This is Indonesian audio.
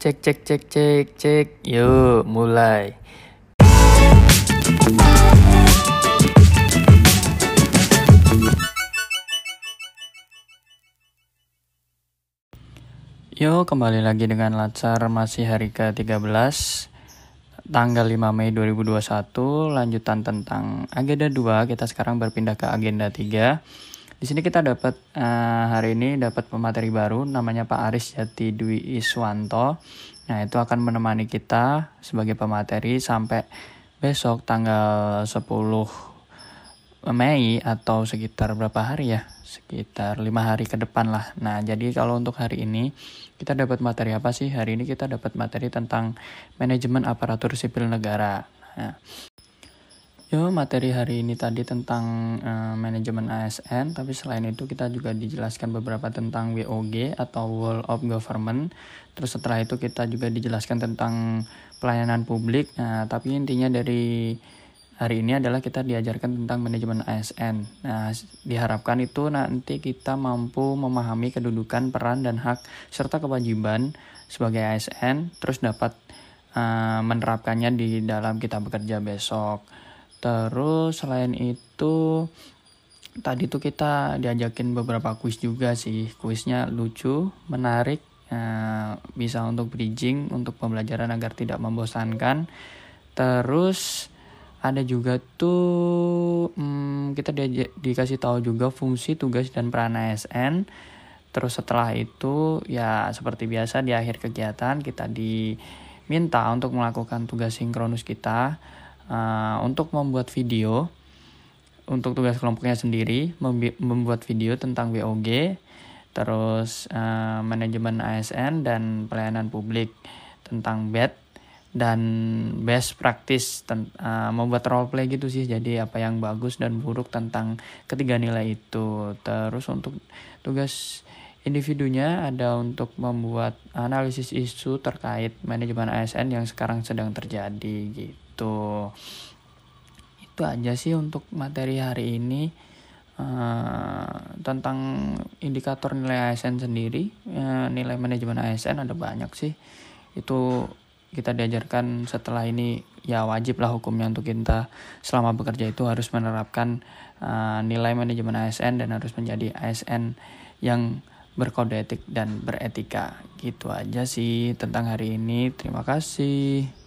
Cek cek cek cek cek. Yuk, mulai. Yo, kembali lagi dengan Latsar masih hari ke-13 tanggal 5 Mei 2021 lanjutan tentang agenda 2 kita sekarang berpindah ke agenda 3 di sini kita dapat uh, hari ini dapat pemateri baru namanya Pak Aris Jati Dwi Iswanto nah itu akan menemani kita sebagai pemateri sampai besok tanggal 10 Mei atau sekitar berapa hari ya sekitar lima hari ke depan lah. Nah, jadi kalau untuk hari ini kita dapat materi apa sih? Hari ini kita dapat materi tentang manajemen aparatur sipil negara. Nah, yo materi hari ini tadi tentang uh, manajemen ASN, tapi selain itu kita juga dijelaskan beberapa tentang WOG atau World of Government. Terus setelah itu kita juga dijelaskan tentang pelayanan publik. Nah, tapi intinya dari hari ini adalah kita diajarkan tentang manajemen ASN. Nah, diharapkan itu nanti kita mampu memahami kedudukan, peran, dan hak serta kewajiban sebagai ASN, terus dapat uh, menerapkannya di dalam kita bekerja besok. Terus selain itu tadi tuh kita diajakin beberapa kuis juga sih. Kuisnya lucu, menarik, uh, bisa untuk bridging untuk pembelajaran agar tidak membosankan. Terus ada juga tuh hmm, kita di, dikasih tahu juga fungsi tugas dan peran ASN terus setelah itu ya seperti biasa di akhir kegiatan kita diminta untuk melakukan tugas sinkronus kita uh, untuk membuat video untuk tugas kelompoknya sendiri membuat video tentang WOG terus uh, manajemen ASN dan pelayanan publik tentang BED dan best practice uh, membuat role play gitu sih. Jadi apa yang bagus dan buruk tentang ketiga nilai itu. Terus untuk tugas individunya ada untuk membuat analisis isu terkait manajemen ASN yang sekarang sedang terjadi gitu. Itu aja sih untuk materi hari ini uh, tentang indikator nilai ASN sendiri. Uh, nilai manajemen ASN ada banyak sih. Itu kita diajarkan setelah ini ya wajib lah hukumnya untuk kita selama bekerja itu harus menerapkan uh, nilai manajemen ASN dan harus menjadi ASN yang berkode etik dan beretika. Gitu aja sih tentang hari ini. Terima kasih